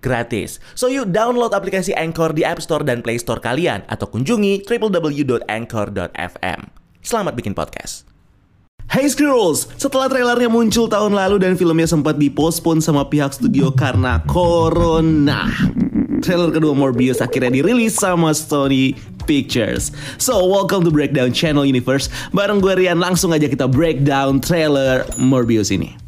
gratis. So you download aplikasi Anchor di App Store dan Play Store kalian atau kunjungi www.anchor.fm. Selamat bikin podcast. Hey Squirrels, setelah trailernya muncul tahun lalu dan filmnya sempat dipospon sama pihak studio karena Corona. Trailer kedua Morbius akhirnya dirilis sama Sony Pictures. So, welcome to Breakdown Channel Universe. Bareng gue Rian, langsung aja kita breakdown trailer Morbius ini.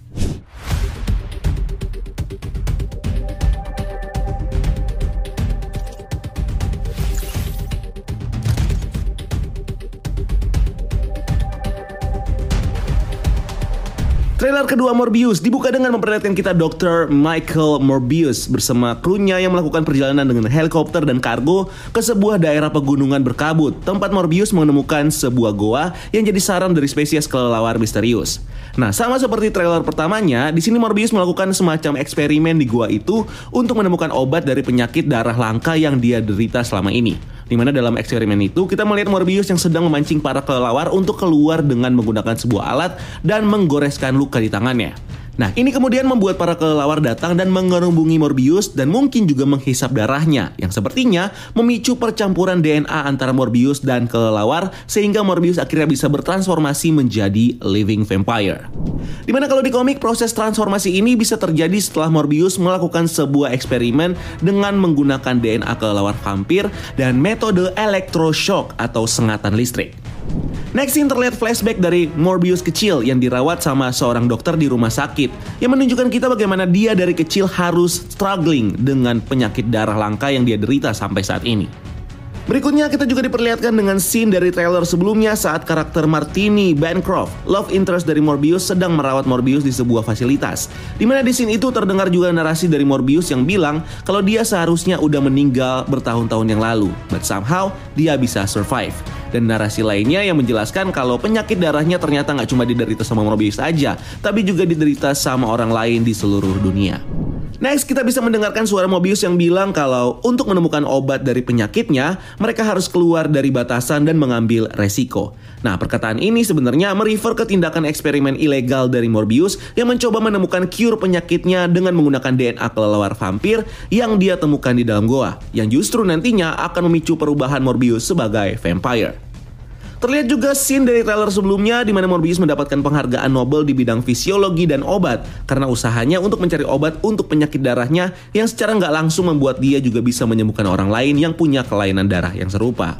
Trailer kedua Morbius dibuka dengan memperlihatkan kita Dr. Michael Morbius bersama krunya yang melakukan perjalanan dengan helikopter dan kargo ke sebuah daerah pegunungan berkabut. Tempat Morbius menemukan sebuah goa yang jadi sarang dari spesies kelelawar misterius. Nah, sama seperti trailer pertamanya, di sini Morbius melakukan semacam eksperimen di goa itu untuk menemukan obat dari penyakit darah langka yang dia derita selama ini. Di mana dalam eksperimen itu kita melihat Morbius yang sedang memancing para kelelawar untuk keluar dengan menggunakan sebuah alat dan menggoreskan luka di tangannya. Nah, ini kemudian membuat para kelelawar datang dan mengerubungi Morbius dan mungkin juga menghisap darahnya yang sepertinya memicu percampuran DNA antara Morbius dan kelelawar sehingga Morbius akhirnya bisa bertransformasi menjadi living vampire. Di mana kalau di komik proses transformasi ini bisa terjadi setelah Morbius melakukan sebuah eksperimen dengan menggunakan DNA kelelawar vampir dan metode elektroshock atau sengatan listrik. Next scene terlihat flashback dari Morbius kecil yang dirawat sama seorang dokter di rumah sakit yang menunjukkan kita bagaimana dia dari kecil harus struggling dengan penyakit darah langka yang dia derita sampai saat ini. Berikutnya kita juga diperlihatkan dengan scene dari trailer sebelumnya saat karakter Martini Bancroft, love interest dari Morbius sedang merawat Morbius di sebuah fasilitas. Di mana di scene itu terdengar juga narasi dari Morbius yang bilang kalau dia seharusnya udah meninggal bertahun-tahun yang lalu, but somehow dia bisa survive. Dan narasi lainnya yang menjelaskan kalau penyakit darahnya ternyata nggak cuma diderita sama Morbius aja, tapi juga diderita sama orang lain di seluruh dunia. Next, kita bisa mendengarkan suara Mobius yang bilang kalau untuk menemukan obat dari penyakitnya, mereka harus keluar dari batasan dan mengambil resiko. Nah, perkataan ini sebenarnya merefer ke tindakan eksperimen ilegal dari Morbius yang mencoba menemukan cure penyakitnya dengan menggunakan DNA kelelawar vampir yang dia temukan di dalam goa, yang justru nantinya akan memicu perubahan Morbius sebagai vampire. Terlihat juga scene dari trailer sebelumnya di mana Morbius mendapatkan penghargaan Nobel di bidang fisiologi dan obat karena usahanya untuk mencari obat untuk penyakit darahnya yang secara nggak langsung membuat dia juga bisa menyembuhkan orang lain yang punya kelainan darah yang serupa.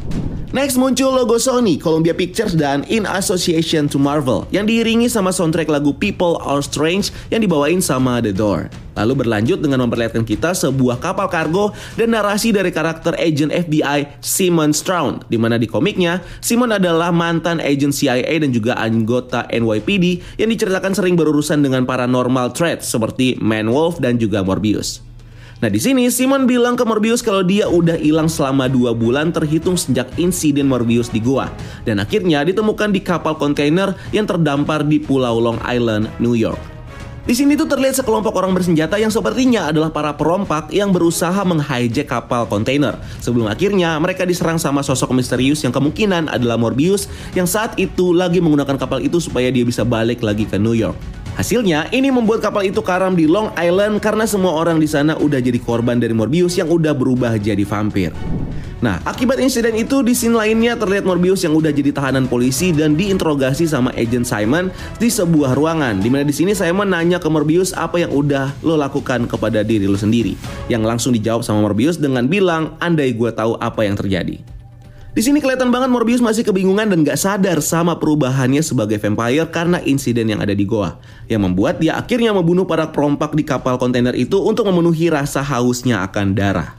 Next muncul logo Sony, Columbia Pictures dan In Association to Marvel yang diiringi sama soundtrack lagu People Are Strange yang dibawain sama The Door. Lalu berlanjut dengan memperlihatkan kita sebuah kapal kargo dan narasi dari karakter agent FBI Simon Strawn, di mana di komiknya Simon adalah mantan agent CIA dan juga anggota NYPD yang diceritakan sering berurusan dengan paranormal threats seperti Man Wolf dan juga Morbius. Nah di sini Simon bilang ke Morbius kalau dia udah hilang selama dua bulan terhitung sejak insiden Morbius di gua dan akhirnya ditemukan di kapal kontainer yang terdampar di Pulau Long Island, New York. Di sini tuh terlihat sekelompok orang bersenjata yang sepertinya adalah para perompak yang berusaha menghijack kapal kontainer. Sebelum akhirnya mereka diserang sama sosok misterius yang kemungkinan adalah Morbius yang saat itu lagi menggunakan kapal itu supaya dia bisa balik lagi ke New York. Hasilnya, ini membuat kapal itu karam di Long Island karena semua orang di sana udah jadi korban dari Morbius yang udah berubah jadi vampir. Nah, akibat insiden itu di scene lainnya terlihat Morbius yang udah jadi tahanan polisi dan diinterogasi sama agent Simon di sebuah ruangan. Di mana di sini Simon nanya ke Morbius apa yang udah lo lakukan kepada diri lo sendiri. Yang langsung dijawab sama Morbius dengan bilang, andai gue tahu apa yang terjadi. Di sini kelihatan banget Morbius masih kebingungan dan gak sadar sama perubahannya sebagai vampire karena insiden yang ada di goa. Yang membuat dia akhirnya membunuh para perompak di kapal kontainer itu untuk memenuhi rasa hausnya akan darah.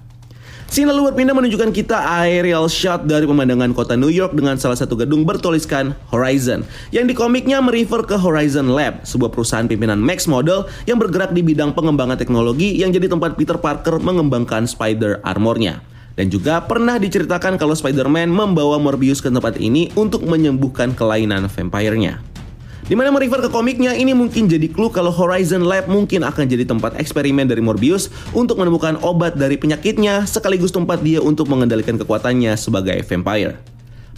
Scene lalu berpindah menunjukkan kita aerial shot dari pemandangan kota New York dengan salah satu gedung bertuliskan Horizon. Yang di komiknya merefer ke Horizon Lab, sebuah perusahaan pimpinan Max Model yang bergerak di bidang pengembangan teknologi yang jadi tempat Peter Parker mengembangkan spider armornya. Dan juga pernah diceritakan kalau Spider-Man membawa Morbius ke tempat ini untuk menyembuhkan kelainan vampire-nya. Di mana merefer ke komiknya, ini mungkin jadi clue kalau Horizon Lab mungkin akan jadi tempat eksperimen dari Morbius untuk menemukan obat dari penyakitnya sekaligus tempat dia untuk mengendalikan kekuatannya sebagai vampire.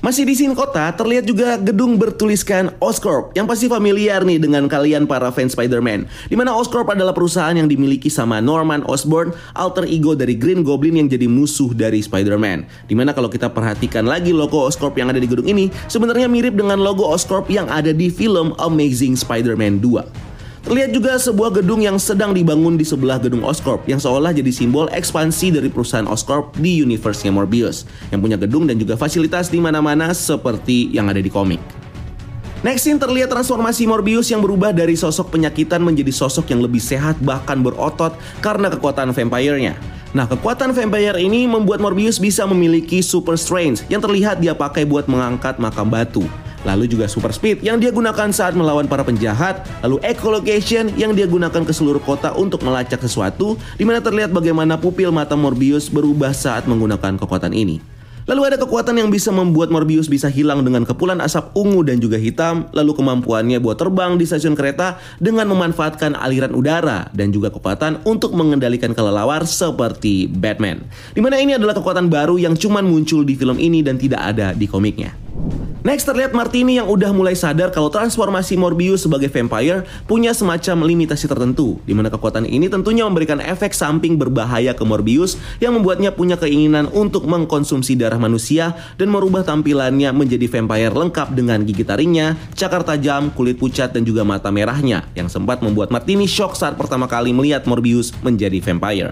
Masih di scene kota, terlihat juga gedung bertuliskan Oscorp yang pasti familiar nih dengan kalian para fans Spider-Man. Di mana Oscorp adalah perusahaan yang dimiliki sama Norman Osborn, alter ego dari Green Goblin yang jadi musuh dari Spider-Man. Di mana kalau kita perhatikan lagi logo Oscorp yang ada di gedung ini, sebenarnya mirip dengan logo Oscorp yang ada di film Amazing Spider-Man 2. Terlihat juga sebuah gedung yang sedang dibangun di sebelah gedung Oscorp yang seolah jadi simbol ekspansi dari perusahaan Oscorp di universe-nya Morbius yang punya gedung dan juga fasilitas di mana-mana seperti yang ada di komik. Next scene terlihat transformasi Morbius yang berubah dari sosok penyakitan menjadi sosok yang lebih sehat bahkan berotot karena kekuatan vampire-nya. Nah, kekuatan vampire ini membuat Morbius bisa memiliki super strength yang terlihat dia pakai buat mengangkat makam batu. Lalu juga super speed yang dia gunakan saat melawan para penjahat, lalu echolocation yang dia gunakan ke seluruh kota untuk melacak sesuatu, di mana terlihat bagaimana pupil mata Morbius berubah saat menggunakan kekuatan ini. Lalu ada kekuatan yang bisa membuat Morbius bisa hilang dengan kepulan asap ungu dan juga hitam, lalu kemampuannya buat terbang di stasiun kereta dengan memanfaatkan aliran udara dan juga kekuatan untuk mengendalikan kelelawar seperti Batman. Di mana ini adalah kekuatan baru yang cuman muncul di film ini dan tidak ada di komiknya. Next terlihat Martini yang udah mulai sadar kalau transformasi Morbius sebagai vampire punya semacam limitasi tertentu, di mana kekuatan ini tentunya memberikan efek samping berbahaya ke Morbius yang membuatnya punya keinginan untuk mengkonsumsi darah manusia dan merubah tampilannya menjadi vampire lengkap dengan gigi taringnya, cakar tajam, kulit pucat dan juga mata merahnya yang sempat membuat Martini shock saat pertama kali melihat Morbius menjadi vampire.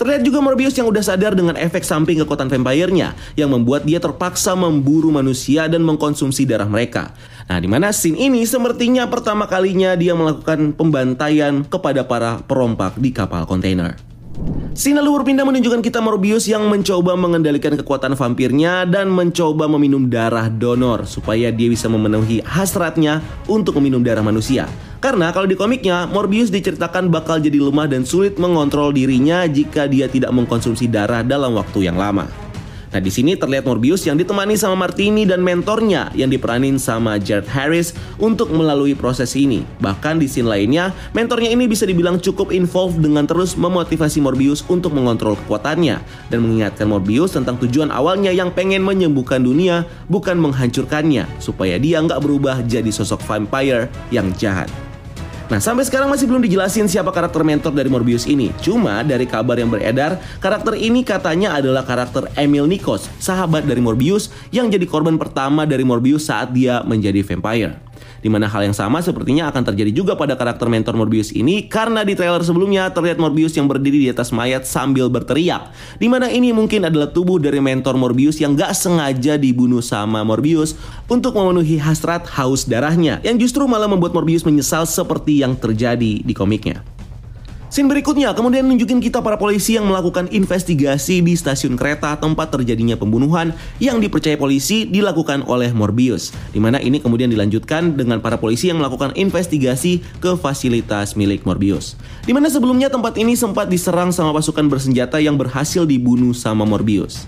Terlihat juga Morbius yang udah sadar dengan efek samping kekuatan vampire-nya yang membuat dia terpaksa memburu manusia dan mengkonsumsi darah mereka. Nah, di mana scene ini sepertinya pertama kalinya dia melakukan pembantaian kepada para perompak di kapal kontainer. Scene lalu berpindah menunjukkan kita Morbius yang mencoba mengendalikan kekuatan vampirnya dan mencoba meminum darah donor supaya dia bisa memenuhi hasratnya untuk meminum darah manusia. Karena kalau di komiknya, Morbius diceritakan bakal jadi lemah dan sulit mengontrol dirinya jika dia tidak mengkonsumsi darah dalam waktu yang lama. Nah di sini terlihat Morbius yang ditemani sama Martini dan mentornya yang diperanin sama Jared Harris untuk melalui proses ini. Bahkan di scene lainnya, mentornya ini bisa dibilang cukup involved dengan terus memotivasi Morbius untuk mengontrol kekuatannya dan mengingatkan Morbius tentang tujuan awalnya yang pengen menyembuhkan dunia bukan menghancurkannya supaya dia nggak berubah jadi sosok vampire yang jahat. Nah, sampai sekarang masih belum dijelasin siapa karakter mentor dari Morbius ini. Cuma dari kabar yang beredar, karakter ini katanya adalah karakter Emil Nikos, sahabat dari Morbius yang jadi korban pertama dari Morbius saat dia menjadi vampire. Di mana hal yang sama sepertinya akan terjadi juga pada karakter mentor Morbius ini karena di trailer sebelumnya terlihat Morbius yang berdiri di atas mayat sambil berteriak. Di mana ini mungkin adalah tubuh dari mentor Morbius yang gak sengaja dibunuh sama Morbius untuk memenuhi hasrat haus darahnya yang justru malah membuat Morbius menyesal seperti yang terjadi di komiknya. Scene berikutnya kemudian nunjukin kita para polisi yang melakukan investigasi di stasiun kereta tempat terjadinya pembunuhan yang dipercaya polisi dilakukan oleh Morbius. Di mana ini kemudian dilanjutkan dengan para polisi yang melakukan investigasi ke fasilitas milik Morbius. Di mana sebelumnya tempat ini sempat diserang sama pasukan bersenjata yang berhasil dibunuh sama Morbius.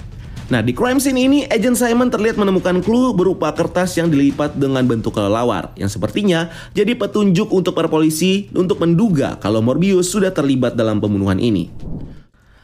Nah, di crime scene ini, Agent Simon terlihat menemukan clue berupa kertas yang dilipat dengan bentuk kelelawar, yang sepertinya jadi petunjuk untuk para polisi untuk menduga kalau Morbius sudah terlibat dalam pembunuhan ini.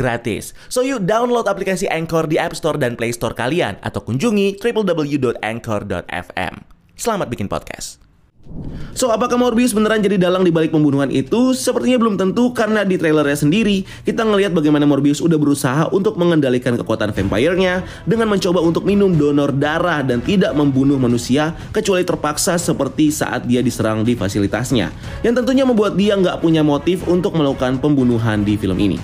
gratis. So you download aplikasi Anchor di App Store dan Play Store kalian atau kunjungi www.anchor.fm. Selamat bikin podcast. So, apakah Morbius beneran jadi dalang di balik pembunuhan itu? Sepertinya belum tentu karena di trailernya sendiri kita ngelihat bagaimana Morbius udah berusaha untuk mengendalikan kekuatan vampire-nya dengan mencoba untuk minum donor darah dan tidak membunuh manusia kecuali terpaksa seperti saat dia diserang di fasilitasnya. Yang tentunya membuat dia nggak punya motif untuk melakukan pembunuhan di film ini.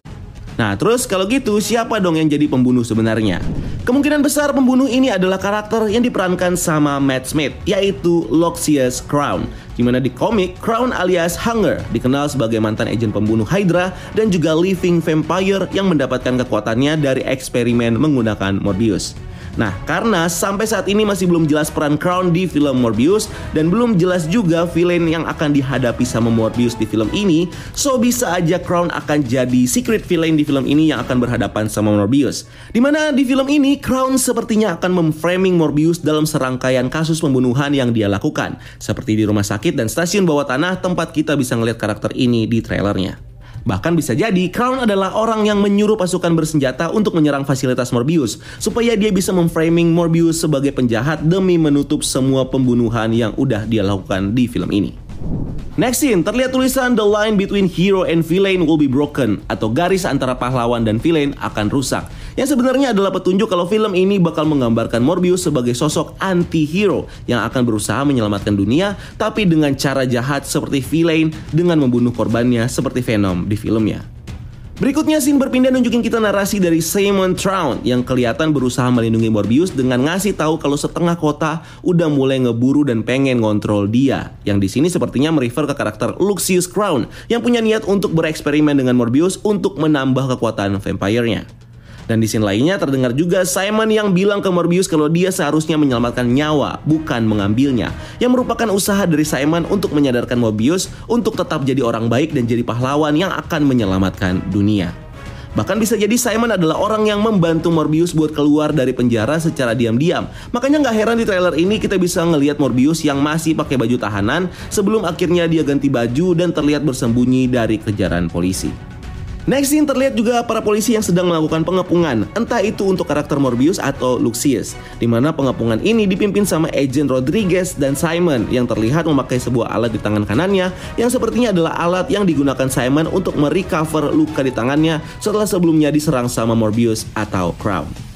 Nah, terus kalau gitu siapa dong yang jadi pembunuh sebenarnya? Kemungkinan besar pembunuh ini adalah karakter yang diperankan sama Matt Smith, yaitu Loxias Crown. Di mana di komik, Crown alias Hunger dikenal sebagai mantan agen pembunuh Hydra dan juga living vampire yang mendapatkan kekuatannya dari eksperimen menggunakan Morbius. Nah, karena sampai saat ini masih belum jelas peran Crown di film Morbius dan belum jelas juga villain yang akan dihadapi sama Morbius di film ini, so bisa aja Crown akan jadi secret villain di film ini yang akan berhadapan sama Morbius. Di mana di film ini Crown sepertinya akan memframing Morbius dalam serangkaian kasus pembunuhan yang dia lakukan, seperti di rumah sakit dan stasiun bawah tanah tempat kita bisa ngeliat karakter ini di trailernya. Bahkan bisa jadi Crown adalah orang yang menyuruh pasukan bersenjata untuk menyerang fasilitas Morbius supaya dia bisa memframing Morbius sebagai penjahat demi menutup semua pembunuhan yang udah dia lakukan di film ini. Next scene, terlihat tulisan The line between hero and villain will be broken atau garis antara pahlawan dan villain akan rusak. Yang sebenarnya adalah petunjuk kalau film ini bakal menggambarkan Morbius sebagai sosok anti-hero yang akan berusaha menyelamatkan dunia tapi dengan cara jahat seperti villain dengan membunuh korbannya seperti Venom di filmnya. Berikutnya scene berpindah nunjukin kita narasi dari Simon Trout yang kelihatan berusaha melindungi Morbius dengan ngasih tahu kalau setengah kota udah mulai ngeburu dan pengen ngontrol dia. Yang di sini sepertinya merefer ke karakter Lucius Crown yang punya niat untuk bereksperimen dengan Morbius untuk menambah kekuatan vampire-nya. Dan di scene lainnya terdengar juga Simon yang bilang ke Morbius kalau dia seharusnya menyelamatkan nyawa, bukan mengambilnya. Yang merupakan usaha dari Simon untuk menyadarkan Morbius untuk tetap jadi orang baik dan jadi pahlawan yang akan menyelamatkan dunia. Bahkan bisa jadi Simon adalah orang yang membantu Morbius buat keluar dari penjara secara diam-diam. Makanya nggak heran di trailer ini kita bisa ngelihat Morbius yang masih pakai baju tahanan sebelum akhirnya dia ganti baju dan terlihat bersembunyi dari kejaran polisi. Next scene terlihat juga para polisi yang sedang melakukan pengepungan, entah itu untuk karakter Morbius atau Lucius, di mana pengepungan ini dipimpin sama Agent Rodriguez dan Simon yang terlihat memakai sebuah alat di tangan kanannya yang sepertinya adalah alat yang digunakan Simon untuk merecover luka di tangannya setelah sebelumnya diserang sama Morbius atau Crown.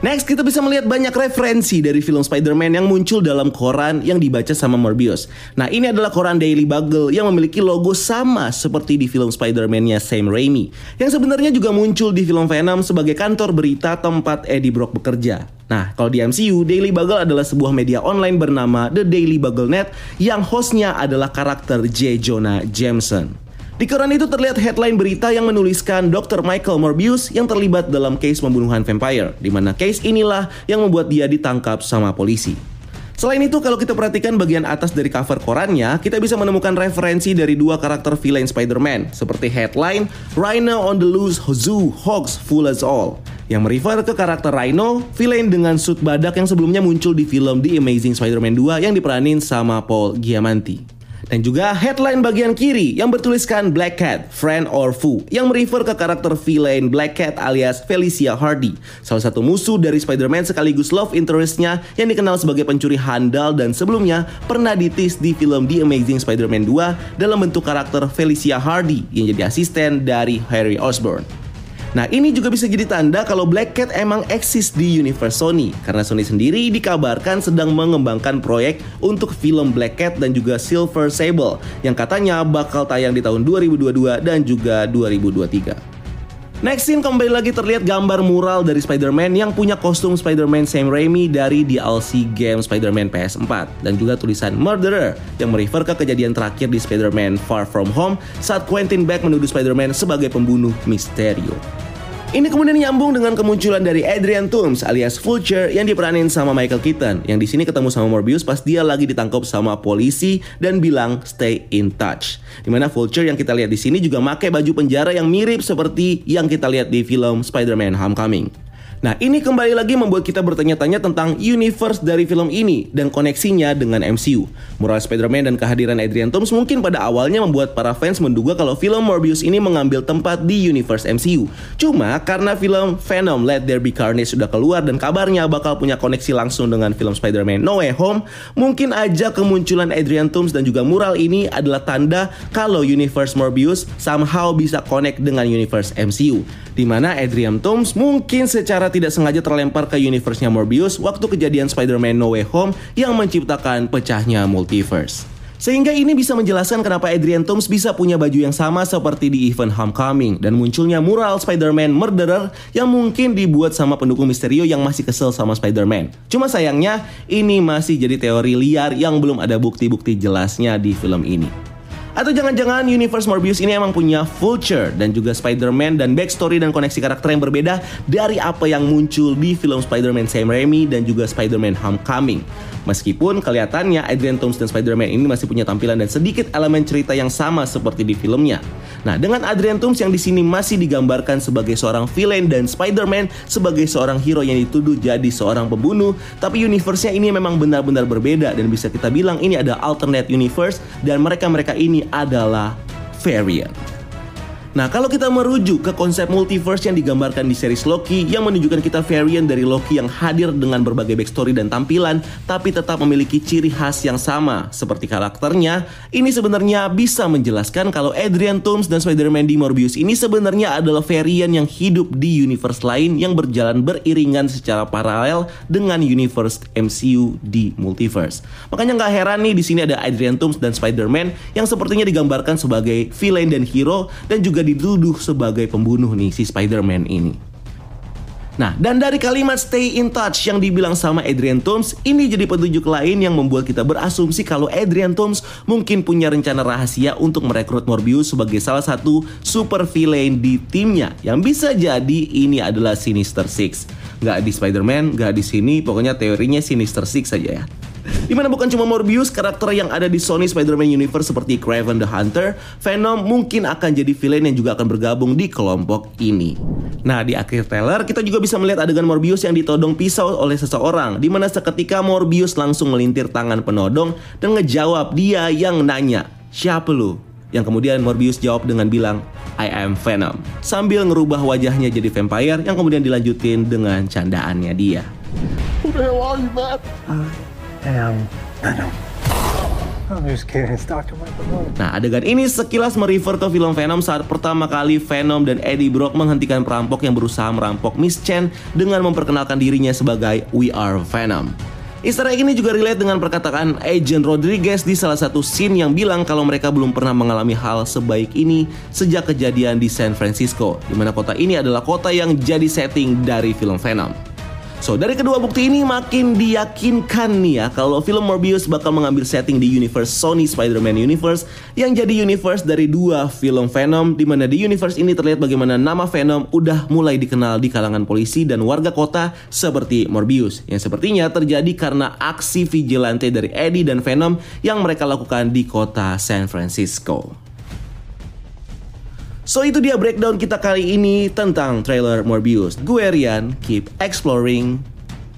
Next, kita bisa melihat banyak referensi dari film Spider-Man yang muncul dalam koran yang dibaca sama Morbius. Nah, ini adalah koran Daily Bugle yang memiliki logo sama seperti di film Spider-Man-nya Sam Raimi. Yang sebenarnya juga muncul di film Venom sebagai kantor berita tempat Eddie Brock bekerja. Nah, kalau di MCU, Daily Bugle adalah sebuah media online bernama The Daily Bugle Net yang hostnya adalah karakter J. Jonah Jameson. Di koran itu terlihat headline berita yang menuliskan Dr. Michael Morbius yang terlibat dalam case pembunuhan vampire, di mana case inilah yang membuat dia ditangkap sama polisi. Selain itu, kalau kita perhatikan bagian atas dari cover korannya, kita bisa menemukan referensi dari dua karakter villain Spider-Man, seperti headline Rhino on the Loose Zoo Hogs Full as All, yang merefer ke karakter Rhino, villain dengan suit badak yang sebelumnya muncul di film The Amazing Spider-Man 2 yang diperanin sama Paul Giamatti. Dan juga headline bagian kiri yang bertuliskan Black Cat, Friend or Foe yang merefer ke karakter villain Black Cat alias Felicia Hardy, salah satu musuh dari Spider-Man sekaligus love interestnya yang dikenal sebagai pencuri handal dan sebelumnya pernah ditis di film The Amazing Spider-Man 2 dalam bentuk karakter Felicia Hardy yang jadi asisten dari Harry Osborn. Nah ini juga bisa jadi tanda kalau Black Cat emang eksis di universe Sony. Karena Sony sendiri dikabarkan sedang mengembangkan proyek untuk film Black Cat dan juga Silver Sable Yang katanya bakal tayang di tahun 2022 dan juga 2023 Next scene kembali lagi terlihat gambar mural dari Spider-Man yang punya kostum Spider-Man Sam Raimi dari DLC game Spider-Man PS4 dan juga tulisan Murderer yang merefer ke kejadian terakhir di Spider-Man Far From Home saat Quentin Beck menuduh Spider-Man sebagai pembunuh Mysterio. Ini kemudian nyambung dengan kemunculan dari Adrian Toomes alias Vulture yang diperanin sama Michael Keaton yang di sini ketemu sama Morbius pas dia lagi ditangkap sama polisi dan bilang stay in touch. Di mana Vulture yang kita lihat di sini juga pakai baju penjara yang mirip seperti yang kita lihat di film Spider-Man Homecoming. Nah, ini kembali lagi membuat kita bertanya-tanya tentang universe dari film ini dan koneksinya dengan MCU. Mural Spider-Man dan kehadiran Adrian Toomes mungkin pada awalnya membuat para fans menduga kalau film Morbius ini mengambil tempat di universe MCU. Cuma karena film Venom Let There Be Carnage sudah keluar dan kabarnya bakal punya koneksi langsung dengan film Spider-Man No Way Home, mungkin aja kemunculan Adrian Toomes dan juga mural ini adalah tanda kalau universe Morbius somehow bisa connect dengan universe MCU. Di mana Adrian Toomes mungkin secara tidak sengaja terlempar ke universe-nya Morbius waktu kejadian Spider-Man No Way Home yang menciptakan pecahnya multiverse. Sehingga ini bisa menjelaskan kenapa Adrian Toomes bisa punya baju yang sama seperti di event Homecoming dan munculnya mural Spider-Man Murderer yang mungkin dibuat sama pendukung Misterio yang masih kesel sama Spider-Man. Cuma sayangnya ini masih jadi teori liar yang belum ada bukti-bukti jelasnya di film ini. Atau jangan-jangan universe Morbius ini emang punya Vulture dan juga Spider-Man dan backstory dan koneksi karakter yang berbeda dari apa yang muncul di film Spider-Man Sam Raimi dan juga Spider-Man Homecoming. Meskipun kelihatannya Adrian Toomes dan Spider-Man ini masih punya tampilan dan sedikit elemen cerita yang sama seperti di filmnya. Nah, dengan Adrian Toomes yang di sini masih digambarkan sebagai seorang villain dan Spider-Man sebagai seorang hero yang dituduh jadi seorang pembunuh, tapi universe-nya ini memang benar-benar berbeda dan bisa kita bilang ini ada alternate universe dan mereka-mereka ini adalah variant. Nah, kalau kita merujuk ke konsep multiverse yang digambarkan di series Loki yang menunjukkan kita variant dari Loki yang hadir dengan berbagai backstory dan tampilan tapi tetap memiliki ciri khas yang sama seperti karakternya, ini sebenarnya bisa menjelaskan kalau Adrian Toomes dan Spider-Man di Morbius ini sebenarnya adalah variant yang hidup di universe lain yang berjalan beriringan secara paralel dengan universe MCU di multiverse. Makanya nggak heran nih di sini ada Adrian Toomes dan Spider-Man yang sepertinya digambarkan sebagai villain dan hero dan juga juga dituduh sebagai pembunuh nih si Spider-Man ini. Nah, dan dari kalimat stay in touch yang dibilang sama Adrian Toomes, ini jadi petunjuk lain yang membuat kita berasumsi kalau Adrian Toomes mungkin punya rencana rahasia untuk merekrut Morbius sebagai salah satu super villain di timnya. Yang bisa jadi ini adalah Sinister Six. Gak di Spider-Man, gak di sini, pokoknya teorinya Sinister Six saja ya. Di mana bukan cuma Morbius, karakter yang ada di Sony Spider-Man Universe seperti Kraven the Hunter, Venom mungkin akan jadi villain yang juga akan bergabung di kelompok ini. Nah, di akhir trailer kita juga bisa melihat adegan Morbius yang ditodong pisau oleh seseorang, di mana seketika Morbius langsung melintir tangan penodong dan ngejawab dia yang nanya, "Siapa lu?" Yang kemudian Morbius jawab dengan bilang, I am Venom. Sambil ngerubah wajahnya jadi vampire yang kemudian dilanjutin dengan candaannya dia. Who the hell are you, man? Venom. Venom. Nah, adegan ini sekilas merefer ke film Venom saat pertama kali Venom dan Eddie Brock menghentikan perampok yang berusaha merampok Miss Chen dengan memperkenalkan dirinya sebagai We Are Venom. Easter egg ini juga relate dengan perkataan Agent Rodriguez di salah satu scene yang bilang kalau mereka belum pernah mengalami hal sebaik ini sejak kejadian di San Francisco, di mana kota ini adalah kota yang jadi setting dari film Venom. So, dari kedua bukti ini makin diyakinkan nih ya kalau film Morbius bakal mengambil setting di universe Sony Spider-Man Universe yang jadi universe dari dua film Venom di mana di universe ini terlihat bagaimana nama Venom udah mulai dikenal di kalangan polisi dan warga kota seperti Morbius yang sepertinya terjadi karena aksi vigilante dari Eddie dan Venom yang mereka lakukan di kota San Francisco. So itu dia breakdown kita kali ini tentang trailer Morbius. Gue Rian, keep exploring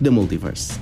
the multiverse.